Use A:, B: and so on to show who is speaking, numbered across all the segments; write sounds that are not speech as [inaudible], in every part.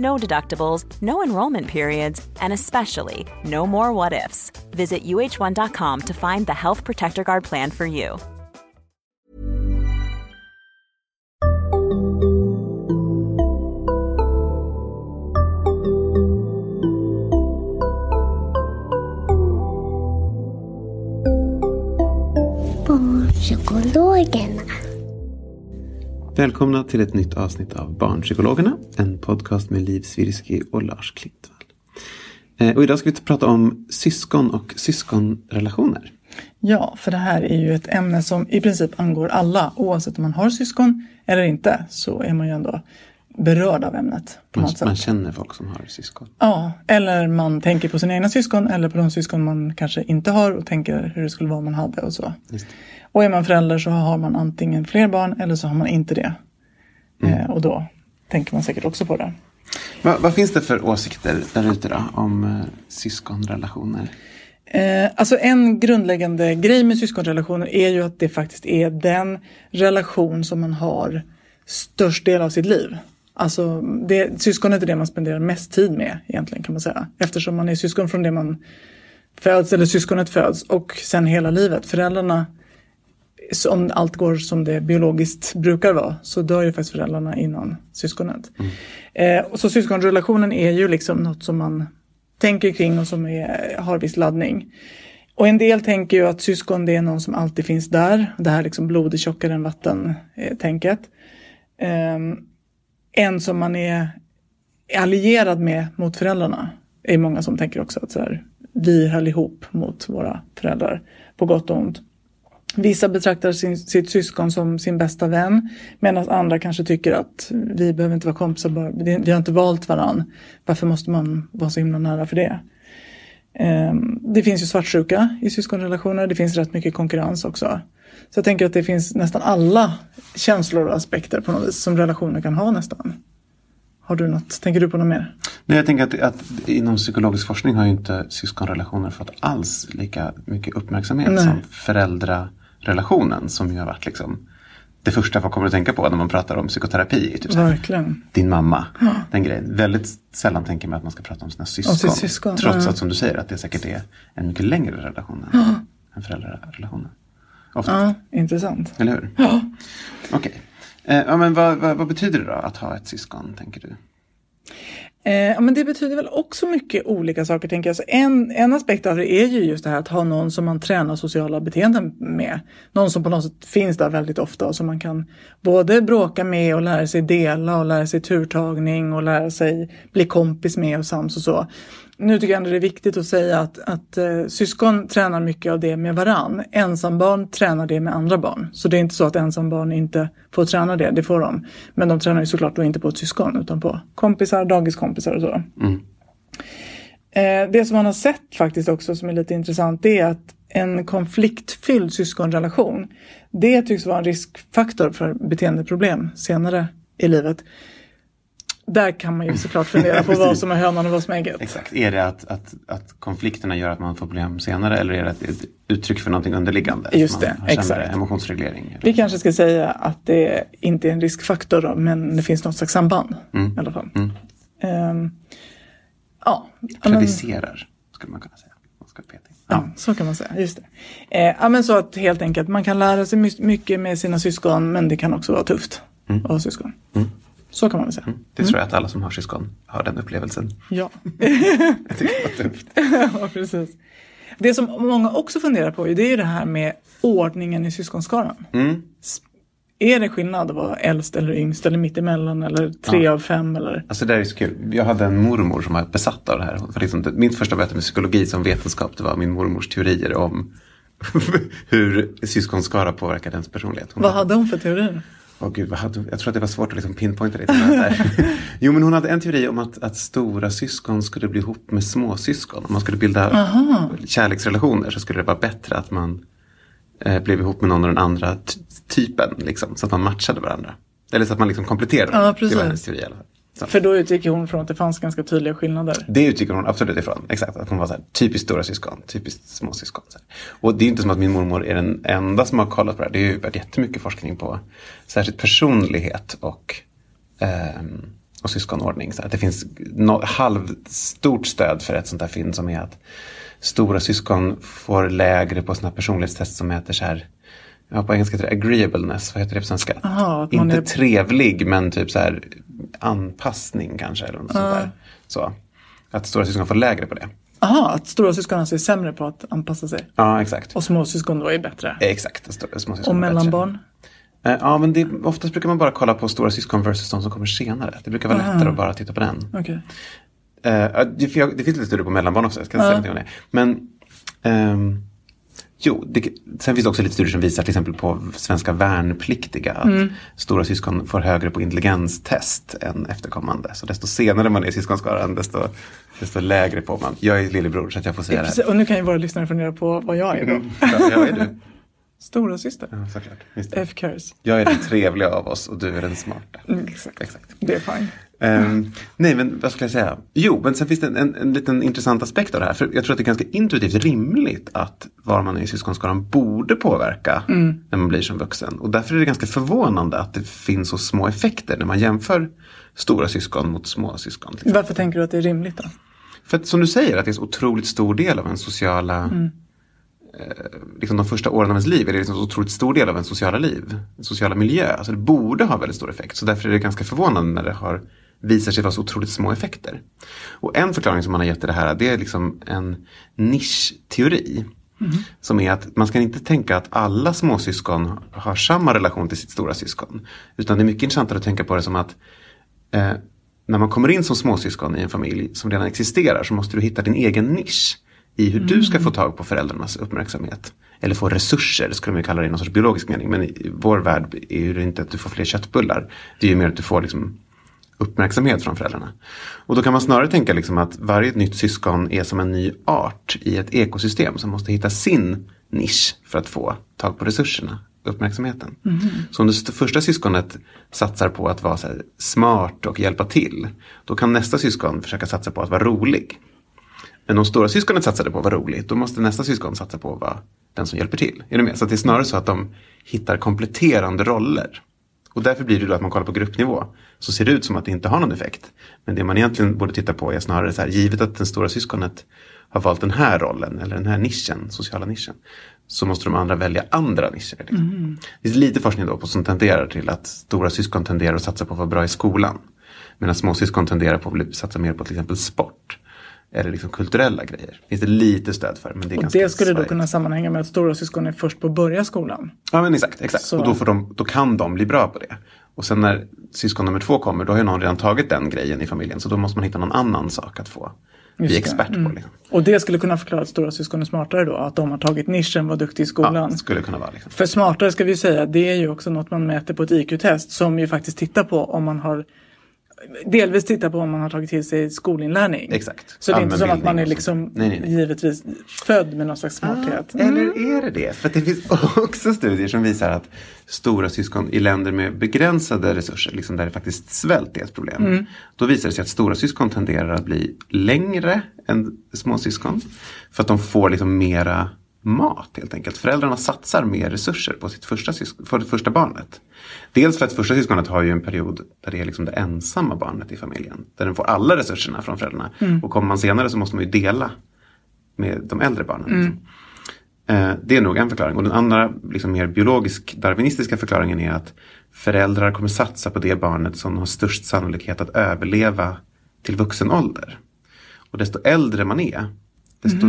A: No deductibles, no enrollment periods, and especially no more what ifs. Visit uh1.com to find the Health Protector Guard plan for you.
B: Barnpsykologerna.
C: Välkomna till ett nytt avsnitt av Barnpsykologerna. En podcast med Liv Svirsky och Lars Klintvall. Eh, Och idag ska vi prata om syskon och syskonrelationer.
D: Ja, för det här är ju ett ämne som i princip angår alla. Oavsett om man har syskon eller inte så är man ju ändå berörd av ämnet. På
C: Man,
D: något sätt.
C: man känner folk som har syskon.
D: Ja, eller man tänker på sina egna syskon eller på de syskon man kanske inte har och tänker hur det skulle vara om man hade och så. Och är man förälder så har man antingen fler barn eller så har man inte det.
C: Mm.
D: Eh, och då tänker man säkert också på det.
C: Vad, vad finns det för åsikter där ute då om eh, syskonrelationer?
D: Eh, alltså en grundläggande grej med syskonrelationer är ju att det faktiskt är den relation som man har störst del av sitt liv. Alltså det, syskonet är det man spenderar mest tid med egentligen kan man säga. Eftersom man är syskon från det man föds eller syskonet föds och sen hela livet. Föräldrarna, om allt går som det biologiskt brukar vara, så dör ju faktiskt föräldrarna innan syskonet. Eh, och så syskonrelationen är ju liksom något som man tänker kring och som är, har viss laddning. Och en del tänker ju att syskon det är någon som alltid finns där. Det här liksom blod är tjockare än vatten-tänket. Um, en som man är allierad med mot föräldrarna. är många som tänker också att så här, vi höll ihop mot våra föräldrar på gott och ont. Vissa betraktar sin, sitt syskon som sin bästa vän medan andra kanske tycker att vi behöver inte vara kompisar, bara, vi har inte valt varann. Varför måste man vara så himla nära för det? Ehm, Det finns ju svartsjuka i syskonrelationer, det finns rätt mycket konkurrens också. Så jag tänker att det finns nästan alla känslor och aspekter på något vis som relationer kan ha nästan. Har du något, tänker du på något mer?
C: Nej, jag tänker att, att inom psykologisk forskning har ju inte syskonrelationer fått alls lika mycket uppmärksamhet
D: Nej.
C: som föräldrarelationen som ju har varit liksom det första folk kommer att tänka på när man pratar om psykoterapi. Typ så här,
D: Verkligen.
C: din mamma, den grejen. Väldigt sällan tänker man att man ska prata om sina syskon.
D: sitt syskon,
C: Trots
D: ja.
C: att som du säger att det säkert är en mycket längre relation än, än föräldrarelationen.
D: Ja, intressant.
C: eller hur?
D: Ja.
C: Okej. Eh, ja, men vad, vad, vad betyder det då att ha ett syskon, tänker du?
D: Eh, ja, men det betyder väl också mycket olika saker tänker jag. Så en, en aspekt av det är ju just det här att ha någon som man tränar sociala beteenden med. Någon som på något sätt finns där väldigt ofta och som man kan både bråka med och lära sig dela och lära sig turtagning och lära sig bli kompis med och sams och så. Nu tycker jag ändå det är viktigt att säga att, att eh, syskon tränar mycket av det med varann. Ensambarn tränar det med andra barn. Så det är inte så att ensambarn inte får träna det, det får de. Men de tränar ju såklart då inte på ett syskon utan på kompisar, dagiskompisar och så. Eh, det som man har sett faktiskt också som är lite intressant det är att en konfliktfylld syskonrelation det tycks vara en riskfaktor för beteendeproblem senare i livet. Där kan man ju såklart fundera på [laughs] vad som är hönan och vad som är ägget.
C: Exakt. Är det att, att, att konflikterna gör att man får problem senare eller är det ett, uttryck för någonting underliggande?
D: Just det, exakt.
C: emotionsreglering? eller?
D: Vi kanske ska säga att det inte är en riskfaktor då, men det finns något slags samband
C: Mm.
D: i alla fall.
C: Mm.
D: Ehm, ja, ja,
C: Predicerar, skulle man kunna säga. Man ska peta in.
D: Ja, så kan man säga. Just det. Eh, ja, men så att helt enkelt man kan lära sig my- mycket med sina syskon men det kan också vara tufft
C: Mm.
D: att ha syskon. Så kan man väl säga.
C: Det tror jag att alla som har syskon har den upplevelsen.
D: Ja. [laughs]
C: Jag tycker det var tufft. [laughs]
D: ja, precis. Det som många också funderar på det är ju det här med ordningen i syskonskaran.
C: Mm.
D: Är det skillnad att vara äldst eller yngst eller mittemellan eller tre av fem eller?
C: Alltså det är så kul. Jag hade en mormor som var besatt av det här. För liksom, mitt första möte med psykologi som vetenskap det var min mormors teorier om [laughs] hur syskonskara påverkar ens personlighet. Hon
D: Vad hade hon för teorier?
C: Åh gud, vad hade, jag tror att det var svårt att liksom pinpointa det. [laughs] Jo men hon hade en teori om att, att stora syskon skulle bli ihop med småsyskon. Om man skulle bilda kärleksrelationer så skulle det vara bättre att man eh, blev ihop med någon av den andra typen. Liksom, så att man matchade varandra. Eller så att man liksom kompletterade.
D: Ja, precis.
C: Det var hennes teori i alla fall. Så.
D: För då utgick hon från att det fanns ganska tydliga skillnader.
C: Det utgick hon absolut ifrån. Exakt, att hon var så här, typiskt stora syskon, typiskt småsyskon. Och det är inte som att min mormor är den enda som har kollat på det här. Det har ju varit jättemycket forskning på särskilt personlighet och, ehm, och syskonordning. Så att Det finns no, halvstort stöd för ett sånt här fynd som är att stora syskon får lägre på sådana här personlighetstest som mäter så här Ja, på engelska heter det agreeableness. Vad heter det på svenska?
D: Aha,
C: Inte
D: är-
C: trevlig, men typ så här anpassning kanske. Eller något sånt där. Så. Att stora syskon får lägre på det.
D: Aha, att stora syskon alltså är sämre på att anpassa sig.
C: Ja, exakt.
D: Och småsyskon då är bättre.
C: Exakt. att stora- små syskon
D: Och mellanbarn?
C: Eh, Ja, men det, oftast brukar man bara kolla på stora syskon versus de som kommer senare. Det brukar vara lättare att bara titta på den.
D: Okej.
C: Eh, ja, det, det finns lite studier på mellanbarn också, jag ska inte säga någonting om det. Men ehm, jo, det, sen finns det också lite studier som visar till exempel på svenska värnpliktiga att stora syskon får högre på intelligenstest än efterkommande. Så desto senare man är i syskonskaran desto, desto lägre får man. Jag är lillebror så att jag får säga det här.
D: och nu kan ju våra lyssnare fundera på vad jag är då.
C: Ja, ja, är du? [laughs]
D: Stora syster.
C: Ja, såklart.
D: F-curse.
C: Jag är den trevliga av oss och du är den smarta.
D: Mm, exakt.
C: Exakt.
D: Det är fine.
C: Ehm, nej, men vad ska jag säga? Jo, men sen finns det en, en, en liten intressant aspekt av det här. För jag tror att det är ganska intuitivt rimligt att var man är i syskonskaran borde påverka när man blir som vuxen. Och därför är det ganska förvånande att det finns så små effekter när man jämför stora syskon mot små syskon. exempel.
D: Varför tänker du att det är rimligt då?
C: För att som du säger, att det är en så otroligt stor del av en sociala eh, liksom de första åren av ens liv är det liksom en otroligt stor del av en sociala liv, en sociala miljö. Alltså det borde ha väldigt stor effekt. Så därför är det ganska förvånande när det har visar sig vara så otroligt små effekter. Och en förklaring som man har gett till det här det är liksom en nischteori. Som är att man ska inte tänka att alla småsyskon har samma relation till sitt stora syskon. Utan det är mycket intressantare att tänka på det som att eh, när man kommer in som småsyskon i en familj som redan existerar så måste du hitta din egen nisch i hur du ska få tag på föräldrarnas uppmärksamhet. Eller få resurser, skulle man kalla det i någon sorts biologisk mening. Men i vår värld är det inte att du får fler köttbullar. Det är ju mer att du får liksom uppmärksamhet från föräldrarna. Och då kan man snarare tänka liksom att varje nytt syskon är som en ny art i ett ekosystem som måste hitta sin nisch för att få tag på resurserna, uppmärksamheten. Så om det st- första syskonet satsar på att vara smart och hjälpa till, då kan nästa syskon försöka satsa på att vara rolig. Men om stora syskonet satsade på att vara roligt, då måste nästa syskon satsa på att vara den som hjälper till. Är du med? Så det är snarare så att de hittar kompletterande roller. Och därför blir det då att man kollar på gruppnivå. Så ser det ut som att det inte har någon effekt. Men det man egentligen borde titta på är snarare så här, givet att det stora syskonet har valt den här rollen eller den här nischen, sociala nischen. Så måste de andra välja andra nischer. Liksom. Det finns lite forskning då på som tenderar till att stora syskon tenderar att satsa på att vara bra i skolan. Medan småsyskon tenderar på att satsa mer på till exempel sport. Eller liksom kulturella grejer. Finns det lite stöd för. Men det är
D: Och
C: ganska
D: det skulle då
C: svajigt.
D: kunna sammanhänga med att stora syskon är först på att börja skolan.
C: Ja men exakt, exakt.
D: Så-
C: Och då, får de, då kan de bli bra på det. Och sen när syskon nummer två kommer då har ju någon redan tagit den grejen i familjen. Så då måste man hitta någon annan sak att få bli
D: Just det.
C: expert på.
D: Mm.
C: Liksom.
D: Och det skulle kunna förklara att stora syskon är smartare då, att de har tagit nischen, var duktig i skolan.
C: Ja, skulle kunna vara liksom.
D: För smartare ska vi säga, det är ju också något man mäter på ett IQ-test som ju faktiskt tittar på om man har Delvis tittar på om man har tagit till sig skolinlärning.
C: Exakt.
D: Så det är inte som att man är liksom.
C: Nej, nej, nej.
D: givetvis född med någon slags smarthet.
C: Eller är det det? För det finns [laughs] också studier som visar att stora syskon i länder med begränsade resurser, liksom där det faktiskt svält är ett problem.
D: Mm.
C: Då visar det sig att stora syskon tenderar att bli längre än småsyskon. För att de får liksom mera mat helt enkelt. Föräldrarna satsar mer resurser på sitt första, för det första barnet. Dels för att första syskonet har ju en period där det är liksom det ensamma barnet i familjen. Där den får alla resurserna från föräldrarna.
D: Mm.
C: Och kommer man senare så måste man ju dela med de äldre barnen. Liksom. Eh, det är nog en förklaring. Och den andra, liksom mer biologisk darwinistiska förklaringen är att föräldrar kommer satsa på det barnet som har störst sannolikhet att överleva till vuxen ålder. Och desto äldre man är, desto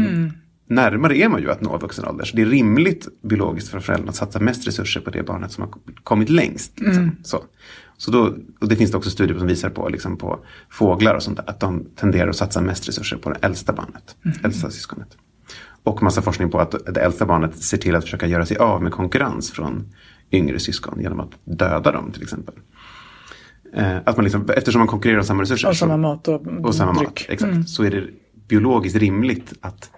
C: närmare är man ju att nå vuxen ålder. Så det är rimligt biologiskt för föräldrarna att satsa mest resurser på det barnet som har kommit längst. Liksom. Så. Så då, och det finns det också studier som visar på, liksom på fåglar och sånt där, att de tenderar att satsa mest resurser på det äldsta barnet, äldsta syskonet. Och massa forskning på att det äldsta barnet ser till att försöka göra sig av med konkurrens från yngre syskon genom att döda dem till exempel. Eh, att man liksom, eftersom man konkurrerar om samma resurser.
D: Och samma mat och,
C: och samma
D: dryck.
C: mat. Exakt. Så är det biologiskt rimligt att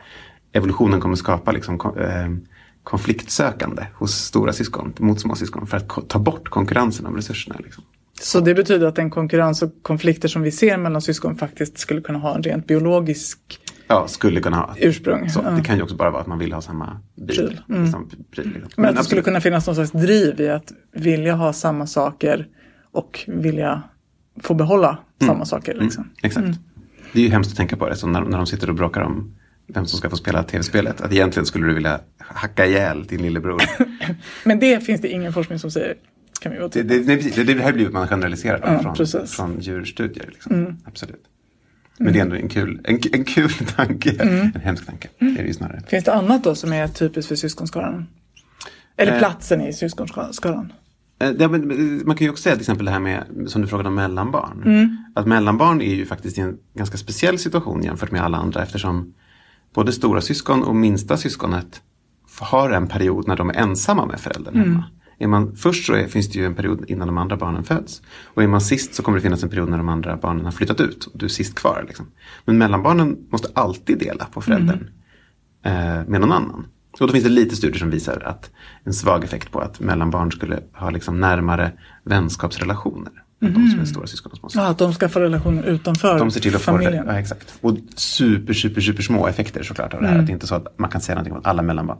C: evolutionen kommer skapa liksom, eh, konfliktsökande hos stora syskon mot små syskon för att ta bort konkurrensen om resurserna. Liksom.
D: Så det betyder att den konkurrens och konflikter som vi ser mellan syskon faktiskt skulle kunna ha en rent biologisk
C: Ja, skulle kunna ha.
D: ursprung.
C: Så,
D: Ja.
C: Det kan ju också bara vara att man vill ha samma bil.
D: Pryl. Mm.
C: Liksom, pryl liksom.
D: Men att det skulle kunna finnas någon slags driv i att vilja ha samma saker och vilja få behålla
C: Mm.
D: samma saker. Liksom.
C: Exakt. Det är ju hemskt att tänka på det, så när, när de sitter och bråkar om vem som ska få spela tv-spelet. Att egentligen skulle du vilja hacka ihjäl din lillebror. [laughs]
D: Men det finns det ingen forskning som säger. Kan vi
C: Det, det, det, det, här blir man generaliserar
D: Ja,
C: från,
D: precis. Mm.
C: från djurstudier. Liksom. Absolut. Men det är ändå en kul, en, en kul [laughs] tanke.
D: Mm.
C: En hemsk tanke. Det är det ju snarare.
D: Finns det annat då som är typiskt för syskonskaran? Eller
C: Eh.
D: platsen i syskonskaran?
C: Eh, Ja, man kan ju också säga till exempel det här med, som du frågade om mellanbarn.
D: Mm.
C: Att mellanbarn är ju faktiskt i en ganska speciell situation jämfört med alla andra eftersom både stora syskon och minsta syskonet har en period när de är ensamma med föräldern
D: Mm.
C: hemma. Är man, först så är, finns det ju en period innan de andra barnen föds. Och är man sist så kommer det finnas en period när de andra barnen har flyttat ut och du är sist kvar. Liksom. Men mellanbarnen måste alltid dela på föräldern
D: Mm.
C: eh, med någon annan. Och då finns det lite studier som visar att en svag effekt på att mellanbarn skulle ha liksom närmare vänskapsrelationer. Än De som är stora syskon och.
D: Ja, att de skaffar relationer utanför
C: De ser till att få det.
D: familjen.
C: Ja, exakt. Och super, super, super små effekter såklart av det här.
D: Mm.
C: Att det inte är så att man kan säga någonting om alla mellanbarn.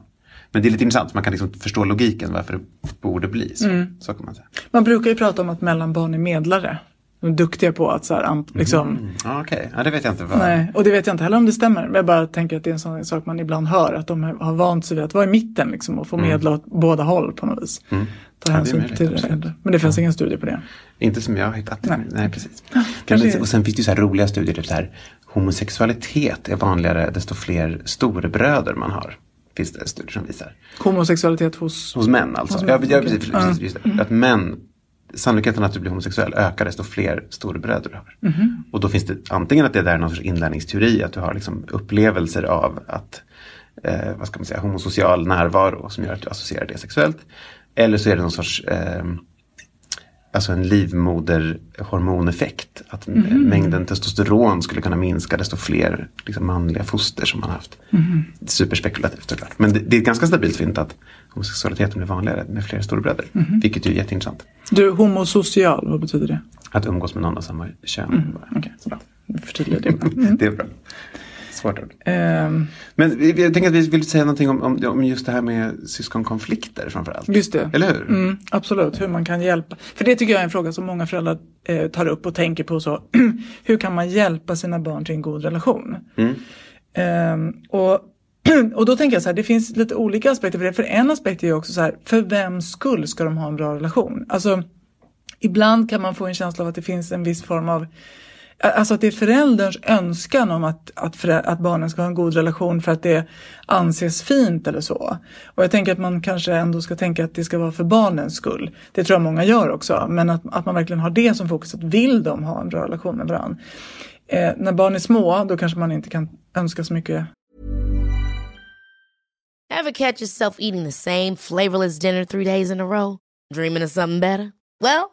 C: Men det är lite intressant, man kan liksom förstå logiken varför det borde bli så.
D: Mm.
C: Så kan man säga.
D: Man brukar ju prata om att mellanbarn är medlare. De är duktiga på att så här, amp- liksom,
C: Mm. Ja, Okej, ja, det vet jag inte. Vad...
D: Nej, och det vet jag inte heller om det stämmer. Men jag bara tänker att det är en sån sak man ibland hör. Att de har vant sig vid att vara i mitten liksom, och få medla åt båda håll på något vis. Ta
C: Mm. Ja, det är
D: hänsyn till det.
C: absolut.
D: Men det finns ingen studie på det.
C: Inte som jag har hittat. Nej,
D: Nej.
C: precis. Men, och sen finns det ju så här roliga studier, typ så här, homosexualitet är vanligare desto fler storebröder man har. Finns det studier som visar.
D: Homosexualitet hos...
C: Hos män alltså.
D: Hos
C: ja,
D: män,
C: ja, precis, precis, just det. Att män, sannolikheten att du blir homosexuell ökar desto fler storebröder du har.
D: Mhm.
C: Och då finns det antingen att det där är någon sorts inlärningsteori, att du har liksom upplevelser av att, eh, vad ska man säga, homosocial närvaro som gör att du associerar det sexuellt. Eller så är det någon sorts eh, Alltså en livmoderhormoneffekt. Att
D: Mhm.
C: mängden testosteron skulle kunna minska desto fler liksom, manliga foster som man haft.
D: Mhm.
C: Superspekulativt såklart. Men det, det är ett ganska stabilt fynd att homosexualiteten blir vanligare med fler storebröder.
D: Mhm.
C: Vilket ju är jätteintressant.
D: Du, homosocial, vad betyder det?
C: Att umgås med någon av samma kön.
D: Mm, Okej, bra. Förtydliga det. Mm. [laughs]
C: Det är bra. Svårt ord.
D: Ehm,
C: Men jag tänker att vi vill säga någonting om, om, om just det här med syskonkonflikter framförallt.
D: Just det.
C: Eller hur?
D: Mm, absolut, hur man kan hjälpa. För det tycker jag är en fråga som många föräldrar eh, tar upp och tänker på. så [clears throat] Hur kan man hjälpa sina barn till en god relation?
C: Mm.
D: Ehm, och, [clears throat] och då tänker jag så här, det finns lite olika aspekter för det. För en aspekt är ju också så här, för vems skull ska de ha en bra relation? Alltså, ibland kan man få en känsla av att det finns en viss form av Alltså att det är förälderns önskan om att, att, att barnen ska ha en god relation för att det anses fint eller så. Och jag tänker att man kanske ändå ska tänka att det ska vara för barnens skull. Det tror jag många gör också. Men att, att man verkligen har det som fokus. Att vill de ha en bra relation med varandra? Eh, när barn är små, då kanske man inte kan önska så mycket
B: Ever catch yourself eating the same flavorless dinner three days in a row? Dreaming of something better? Well,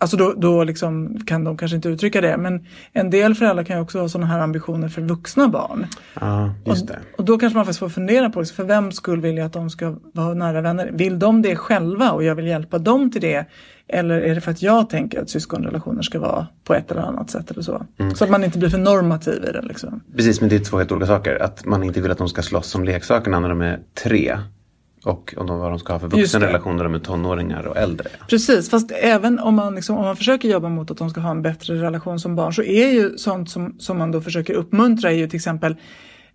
D: Alltså då, då liksom kan de kanske inte uttrycka det. Men en del föräldrar kan ju också ha sådana här ambitioner för vuxna barn.
C: Ja, just det.
D: Och, och då kanske man faktiskt får fundera på, liksom, för vem skulle vilja att de ska vara nära vänner? Vill de det själva och jag vill hjälpa dem till det? Eller är det för att jag tänker att syskonrelationer ska vara på ett eller annat sätt eller så? Så att man inte blir för normativ i det liksom.
C: Precis, men det är två helt olika saker. Att man inte vill att de ska slåss som leksakerna när de är tre. Och om de, vad de ska ha för vuxenrelationer är tonåringar och äldre.
D: Precis, fast även om man, liksom, om man försöker jobba mot att de ska ha en bättre relation som barn så är ju sånt som, som man då försöker uppmuntra är ju till exempel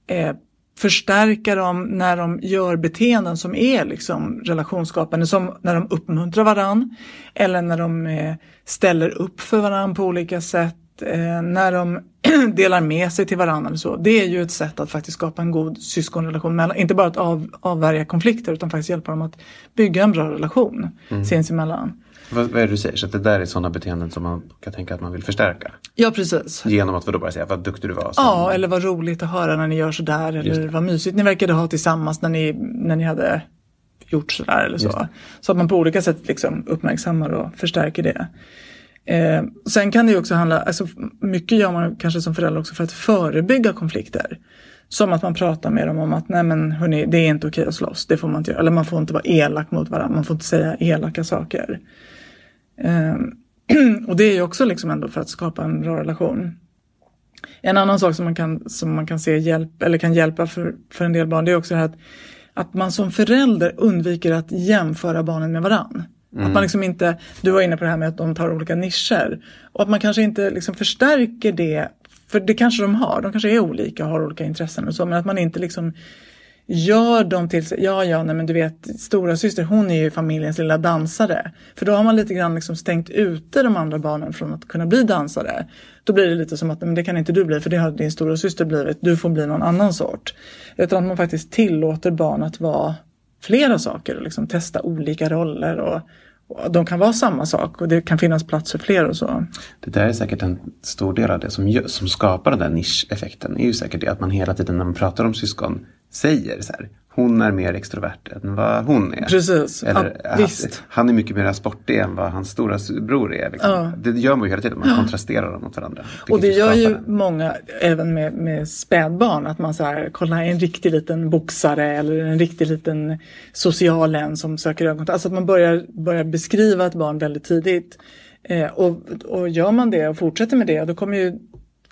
D: eh, förstärka dem när de gör beteenden som är liksom relationsskapande, som när de uppmuntrar varann eller när de eh, ställer upp för varann på olika sätt, eh, när de [clears throat] delar med sig till varandra eller så. Det är ju ett sätt att faktiskt skapa en god syskonrelation, mellan, inte bara att av, avvärja konflikter utan faktiskt hjälpa dem att bygga en bra relation sinsemellan.
C: Vad, vad är det du säger? Så att det där är sådana beteenden som man kan tänka att man vill förstärka?
D: Ja, precis.
C: Genom att vadå bara säga vad duktig du var? Som,
D: Ja, eller vad roligt att höra när ni gör sådär eller vad mysigt ni verkade ha tillsammans när ni, när ni hade gjort sådär eller så. Så att man på olika sätt liksom uppmärksammar och förstärker det. Eh, sen kan det ju också handla, alltså mycket gör man kanske som förälder också för att förebygga konflikter. Som att man pratar med dem om att nej men hörni, det är inte okej att slåss, det får man inte göra. Eller man får inte vara elak mot varandra, man får inte säga elaka saker. Eh, [clears throat] och det är ju också liksom ändå för att skapa en bra relation. En annan sak som man kan, som man kan se hjälp, eller kan hjälpa för, för en del barn det är också det här att, att man som förälder undviker att jämföra barnen med varann. Att man liksom inte, du var inne på det här med att de tar olika nischer. Och att man kanske inte liksom förstärker det, för det kanske de har, de kanske är olika och har olika intressen och så, men att man inte liksom gör dem till sig, ja ja, nej men du vet, stora syster hon är ju familjens lilla dansare. För då har man lite grann liksom stängt ute de andra barnen från att kunna bli dansare. Då blir det lite som att, men det kan inte du bli för det har din stora syster blivit, du får bli någon annan sort. Utan att man faktiskt tillåter barn att vara flera saker och liksom testa olika roller och de kan vara samma sak och det kan finnas plats för fler och så.
C: Det där är säkert en stor del av det som, som skapar den där nischeffekten. är ju säkert det att man hela tiden när man pratar om syskon säger så här. Hon är mer extrovert än vad hon är.
D: Precis,
C: Eller,
D: ja, visst.
C: Han är mycket mer sportig än vad hans stora bror är. Liksom.
D: Ja.
C: Det gör man ju hela tiden, man kontrasterar dem mot varandra.
D: Och det gör ju många, även med, med spädbarn, att man så här, kolla en riktig liten boxare eller en riktig liten social en som söker ögonkontakt. Alltså att man börjar, börjar beskriva ett barn väldigt tidigt. Eh, och, och gör man det och fortsätter med det, då kommer ju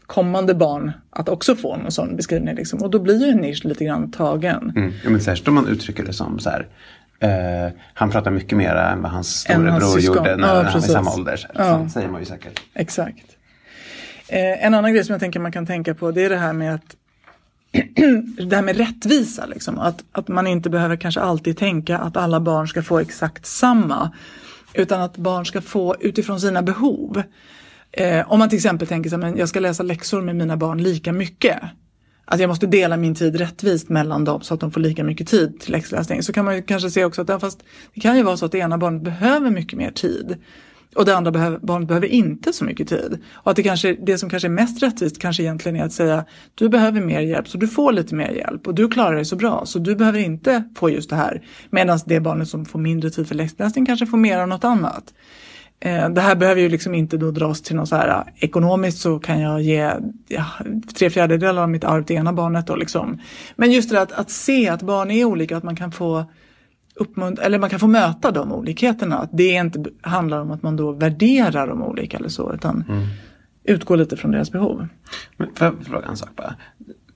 D: kommande barn att också få en sån beskrivning. Liksom. Och då blir ju en nisch lite grann tagen.
C: Mm. Ja, men särskilt om man uttrycker det som så här. Eh, han pratar mycket mer än vad hans stora
D: hans
C: bror
D: syskon.
C: gjorde när
D: Ja,
C: han var i samma ålder. Så här.
D: Ja.
C: Säger man ju säkert.
D: Exakt. Eh, en annan grej som jag tänker man kan tänka på det är det här med att [clears throat] det här med rättvisa. Liksom. Att, att man inte behöver kanske alltid tänka att alla barn ska få exakt samma. Utan att barn ska få utifrån sina behov. Eh, om man till exempel tänker sig att jag ska läsa läxor med mina barn lika mycket. Att jag måste dela min tid rättvist mellan dem så att de får lika mycket tid till läxläsning. Så kan man ju kanske se också att ja, fast det kan ju vara så att det ena barnet behöver mycket mer tid. Och det andra behöver, barnet behöver inte så mycket tid. Och att det, kanske, det som kanske är mest rättvist kanske egentligen är att säga du behöver mer hjälp så du får lite mer hjälp och du klarar dig så bra så du behöver inte få just det här. Medan det barnet som får mindre tid för läxläsning kanske får mer av något annat. Eh, Det här behöver ju liksom inte då dras till något så här eh, ekonomiskt så kan jag ge ja, tre fjärdedelar av mitt arv till ena barnet då liksom. Men just det att, att se att barn är olika, att man kan få uppmunt- eller man kan få möta de olikheterna. Att det inte handlar om att man då värderar dem olika eller så utan utgår lite från deras behov.
C: Men får jag fråga en sak bara?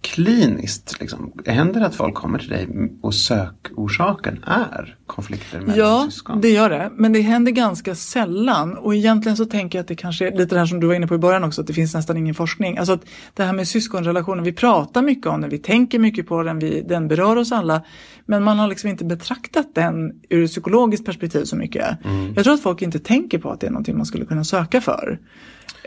C: Kliniskt, liksom, händer det att folk kommer till dig och sökorsaken är konflikter mellan
D: Ja,
C: syskon?
D: det gör det. Men det händer ganska sällan. Och egentligen så tänker jag att det kanske är lite det här som du var inne på i början också, att det finns nästan ingen forskning. Alltså att det här med syskonrelationer, vi pratar mycket om den, vi tänker mycket på den, vi, den berör oss alla. Men man har liksom inte betraktat den ur ett psykologiskt perspektiv så mycket.
C: Mm.
D: Jag tror att folk inte tänker på att det är någonting man skulle kunna söka för.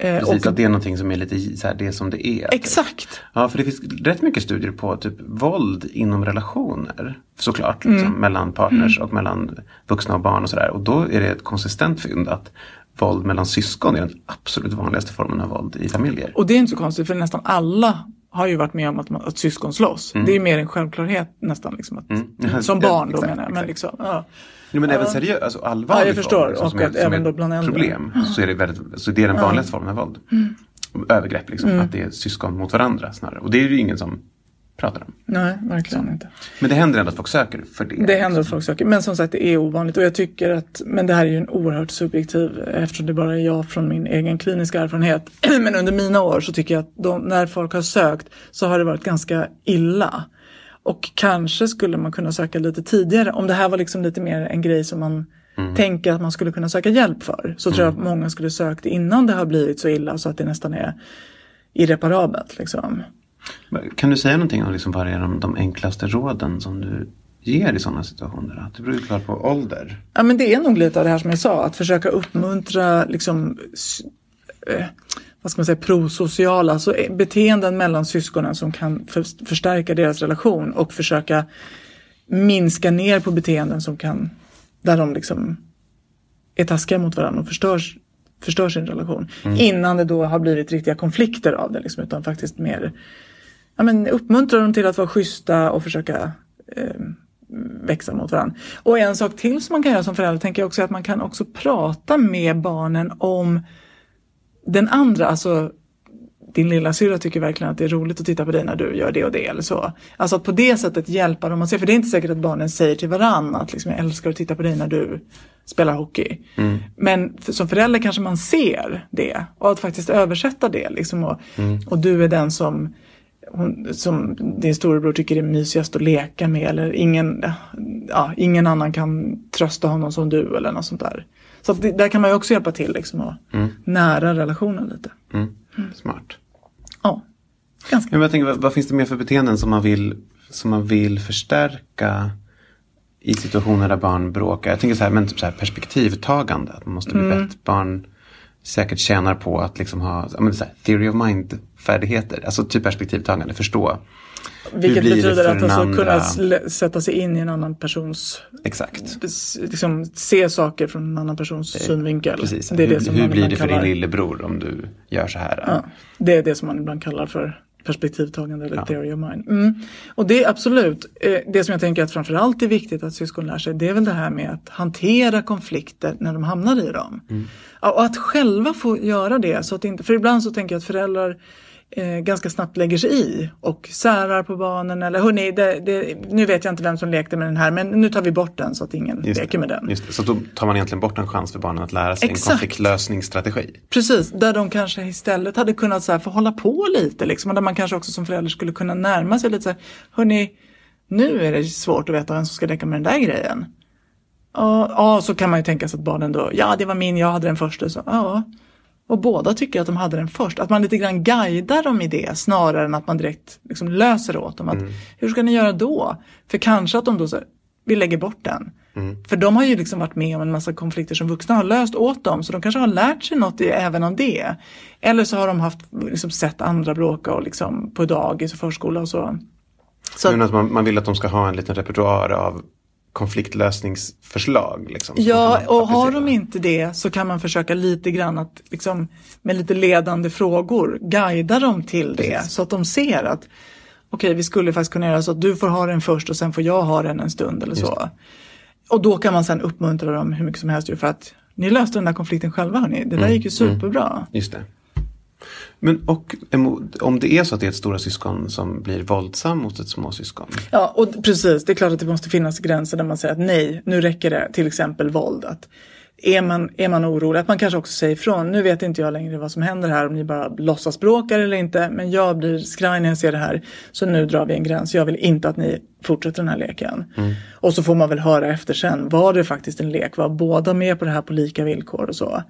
D: Eh,
C: Precis,
D: och-
C: att det är någonting som är lite så här, det som det är.
D: Exakt.
C: Ja, för det finns rätt mycket studier på typ våld inom relationer. Såklart, liksom,
D: Mm.
C: mellan partners och mellan vuxna och barn och sådär. Och då är det ett konsistent fynd att våld mellan syskon är den absolut vanligaste formen av våld i familjer.
D: Och det är inte så konstigt för nästan alla har ju varit med om att, man, att syskon slåss. Det är mer en självklarhet nästan. Liksom, att,
C: Mm. [laughs]
D: Som barn då
C: exakt,
D: menar jag. Men liksom, ja.
C: Jo, men även seriöst, alltså allvarligt
D: Ja, jag förstår.
C: våld, liksom,
D: Och
C: som är,
D: att
C: som
D: även
C: är
D: då bland äldre.
C: problem. Så är det, väldigt, så det är den vanligaste formen av våld. Övergrepp, liksom,
D: Mm.
C: att det är syskon mot varandra snarare. Och det är ju ingen som pratar om.
D: Nej, verkligen inte.
C: Men det händer ändå att folk söker för det.
D: Det händer att folk söker. Men som sagt, det är ovanligt. Och jag tycker att, men det här är ju en oerhört subjektiv, eftersom det bara är jag från min egen kliniska erfarenhet. [clears throat] men under mina år så tycker jag att de, när folk har sökt så har det varit ganska illa. Och kanske skulle man kunna söka lite tidigare. Om det här var liksom lite mer en grej som man tänker att man skulle kunna söka hjälp för. Så tror jag att många skulle sökt innan det har blivit så illa så att det nästan är irreparabelt. Liksom.
C: Kan du säga någonting om liksom vad är de, de enklaste råden som du ger i sådana situationer? Att det beror ju klart på ålder.
D: Ja men det är nog lite av det här som jag sa, att försöka uppmuntra liksom, eh, vad ska man säga, prosociala, alltså beteenden mellan syskonen som kan för, förstärka deras relation och försöka minska ner på beteenden som kan, där de liksom är taskiga mot varandra och förstörs, förstör sin relation. Innan det då har blivit riktiga konflikter av det, liksom, utan faktiskt mer ja, men uppmuntra dem till att vara schyssta och försöka eh, växa mot varandra. Och en sak till som man kan göra som förälder tänker jag också är att man kan också prata med barnen om den andra, alltså din lilla syra tycker verkligen att det är roligt att titta på dig när du gör det och det eller så. Alltså att på det sättet hjälpa dem att se, för det är inte säkert att barnen säger till varann att liksom, jag älskar att titta på dig när du spelar hockey. Men för, som förälder kanske man ser det och att faktiskt översätta det liksom och, och du är den som hon, som din storebror tycker är mysigast att leka med eller ingen, ja, ingen annan kan trösta honom som du eller något sånt där. Så det, där kan man ju också hjälpa till liksom och nära relationen lite.
C: Mm. Smart.
D: Ja, ganska.
C: Men jag tänker, vad, vad finns det mer för beteenden som man vill, som man vill förstärka i situationer där barn bråkar? Jag tänker så här, men typ så här perspektivtagande. Att man måste bli
D: Mm.
C: bättre. Barn säkert tjänar på att liksom ha men så här, theory of mind-färdigheter. Alltså typ perspektivtagande, förstå.
D: Vilket
C: blir det
D: betyder att alltså
C: andra?
D: kunna sätta sig in i en annan persons,
C: Exakt.
D: liksom se saker från en annan persons synvinkel.
C: Precis.
D: Det är
C: hur
D: det som
C: hur
D: man
C: blir det för
D: kallar,
C: din lillebror om du gör så här?
D: Ja, det är det som man ibland kallar för perspektivtagande eller
C: Ja.
D: theory of mind. Mm. Och det är absolut, eh, det som jag tänker att framförallt är viktigt att syskon lär sig, det är väl det här med att hantera konflikter när de hamnar i dem. Ja, och att själva få göra det, så att inte, för ibland så tänker jag att föräldrar eh, ganska snabbt lägger sig i och särar på barnen eller hörni, det, det, nu vet jag inte vem som lekte med den här men nu tar vi bort den så att ingen
C: Just
D: leker med den.
C: Just det. Så då tar man egentligen bort en chans för barnen att lära sig
D: Exakt.
C: en konfliktlösningsstrategi.
D: Precis, där de kanske istället hade kunnat så här, få hålla på lite liksom. Och där man kanske också som förälder skulle kunna närma sig lite så här, hörni, nu är det svårt att veta vem som ska leka med den där grejen. Ja, så kan man ju tänka sig att barnen då, ja det var min, jag hade den först. Så, ja. Och båda tycker att de hade den först. Att man lite grann guidar dem i det snarare än att man direkt liksom löser åt dem. Att, Hur ska ni göra då? För kanske att de då här, vi lägger bort den. För de har ju liksom varit med om en massa konflikter som vuxna har löst åt dem. Så de kanske har lärt sig något i, även av det. Eller så har de haft, liksom, sett andra bråka och liksom, på dagis och förskola och så. så att
C: man, man vill att de ska ha en liten repertoar av konfliktlösningsförslag. Liksom, som
D: Ja, och har de inte det så kan man försöka lite grann att liksom, med lite ledande frågor guida dem till det så att de ser att okej, vi skulle faktiskt kunna göra så att du får ha den först och sen får jag ha den en stund eller så. Och då kan man sen uppmuntra dem hur mycket som helst för att ni löste den där konflikten själva hörni. Det där gick ju superbra.
C: Just det. Men och om det är så att det är ett stora syskon som blir våldsam mot ett småsyskon.
D: Ja, och precis. Det är klart att det måste finnas gränser där man säger att nej, nu räcker det till exempel våld. Att är man, är man orolig, att man kanske också säger ifrån. Nu vet inte jag längre vad som händer här, om ni bara låtsasbråkar eller inte. Men jag blir skraj när jag ser det här. Så nu drar vi en gräns. Jag vill inte att ni fortsätter den här leken.
C: Mm.
D: Och så får man väl höra efter sen. Var det faktiskt en lek? Var båda med på det här på lika villkor och så?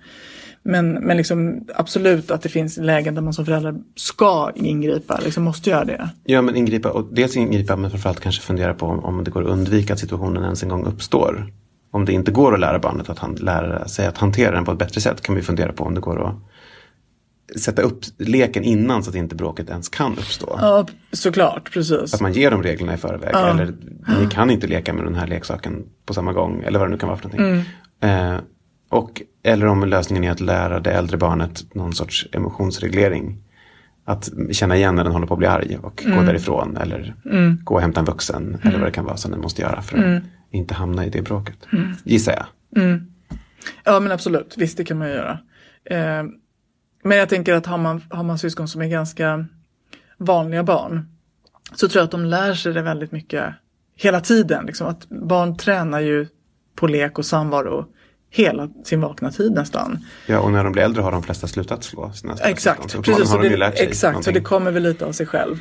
D: Men, men liksom, absolut att det finns lägen där man som förälder ska ingripa, liksom måste göra det.
C: Ja, men ingripa och dels ingripa men framförallt kanske fundera på om, om det går att undvika att situationen ens en gång uppstår. Om det inte går att lära barnet att han, lära sig att hantera den på ett bättre sätt kan vi fundera på om det går att sätta upp leken innan så att inte bråket ens kan uppstå.
D: Ja, såklart, precis.
C: Att man ger dem reglerna i förväg.
D: Ja.
C: Eller ni kan inte leka med den här leksaken på samma gång. Eller vad det nu kan vara för någonting.
D: Mm.
C: Eh, och, eller om lösningen är att lära det äldre barnet någon sorts emotionsreglering. Att känna igen när den håller på att bli arg och
D: Mm.
C: gå därifrån. Eller gå och hämta en vuxen. Eller vad det kan vara som den måste göra för att
D: Mm.
C: inte hamna i det bråket. Gissar jag.
D: Ja men absolut, visst det kan man ju göra. Eh, men jag tänker att har man, har man syskon som är ganska vanliga barn så tror jag att de lär sig det väldigt mycket hela tiden. Liksom. Att barn tränar ju på lek och samvaro hela sin vakna tid nästan.
C: Ja, och när de blir äldre har de flesta slutat slå sina.
D: Exakt,
C: Så
D: precis, så det, exakt så det kommer väl lite av sig själv.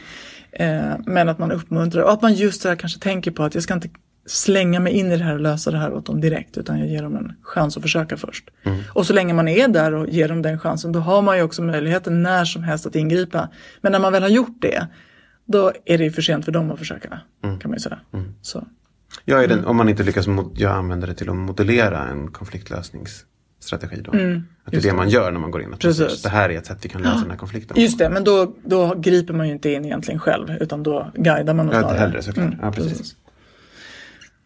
D: Eh, men att man uppmuntrar och att man just det här kanske tänker på att jag ska inte slänga mig in i det här och lösa det här åt dem direkt utan jag ger dem en chans att försöka först.
C: Mm.
D: Och så länge man är där och ger dem den chansen då har man ju också möjligheten när som helst att ingripa. Men när man väl har gjort det då är det ju för sent för dem att försöka.
C: Mm.
D: Kan man ju säga. Så.
C: Ja, den, om man inte lyckas, jag använder det till att modellera en konfliktlösningsstrategi då. att det är det
D: det.
C: man gör när man går in. Att
D: Precis.
C: precis. Det här är ett sätt vi kan lösa den här konflikten.
D: Just det, men då, då griper man ju inte in egentligen själv utan då guidar man
C: Ja,
D: snarare.
C: hellre såklart.
D: Mm,
C: ja, precis.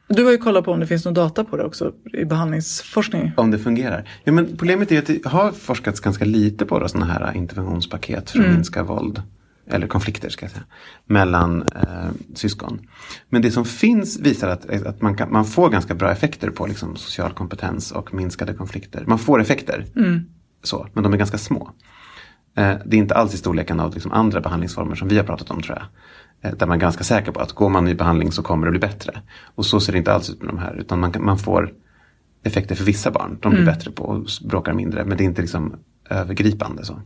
D: Du har ju kollat på om det finns någon data på det också i behandlingsforskning.
C: Om det fungerar. Ja, men problemet är att det har forskats ganska lite på sådana här interventionspaket för att
D: Mm.
C: minska våld. Eller konflikter ska jag säga. Mellan eh, syskon. Men det som finns visar att, att man, kan, man får ganska bra effekter på liksom, social kompetens och minskade konflikter. Man får effekter. Så, men de är ganska små. Eh, det är inte alls i storleken av liksom, andra behandlingsformer som vi har pratat om tror jag. Eh, där man är ganska säker på att går man i behandling så kommer det bli bättre. Och så ser det inte alls ut med de här. Utan man, kan- man får effekter för vissa barn. De blir bättre på och bråkar mindre. Men det är inte liksom övergripande. Så.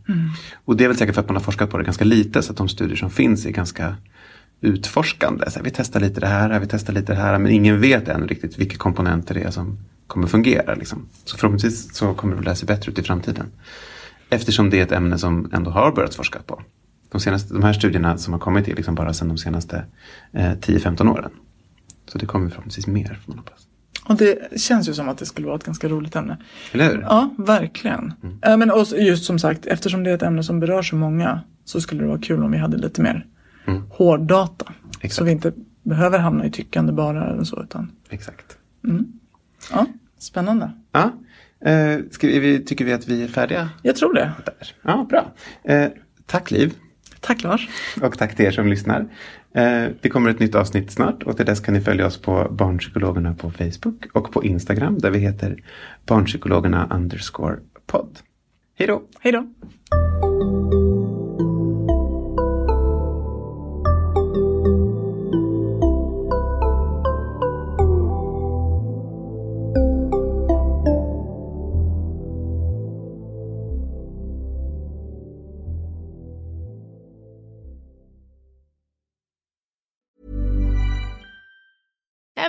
C: Och det är väl säkert för att man har forskat på det ganska lite. Så att de studier som finns är ganska utforskande. Så här, vi testar lite det här, vi testar lite det här. Men ingen vet än riktigt vilka komponenter det är som kommer fungera. Liksom. Så förhoppningsvis så kommer det att läsa bättre ut i framtiden. Eftersom det är ett ämne som ändå har börjat forskas på. De, senaste, de här studierna som har kommit är liksom bara sedan de senaste eh, 10-15 åren. Så det kommer förhoppningsvis mer får man hoppas.
D: Och det känns ju som att det skulle vara ett ganska roligt ämne.
C: Eller hur?
D: Ja, verkligen. Ja, men och just som sagt, eftersom det är ett ämne som berör så många så skulle det vara kul om vi hade lite mer hårddata.
C: Exakt.
D: Så vi inte behöver hamna i tyckande bara eller så. Utan,
C: Exakt.
D: ja, spännande.
C: Ja. Eh, vi, tycker vi att vi är färdiga?
D: Jag tror det.
C: Där. Ja, bra. Eh, tack Liv.
D: Tack Lars.
C: Och tack till er som lyssnar. Eh, det kommer ett nytt avsnitt snart och till dess kan ni följa oss på Barnpsykologerna på Facebook och på Instagram där vi heter Barnpsykologerna underscore podd. Hej då!
D: Hej då.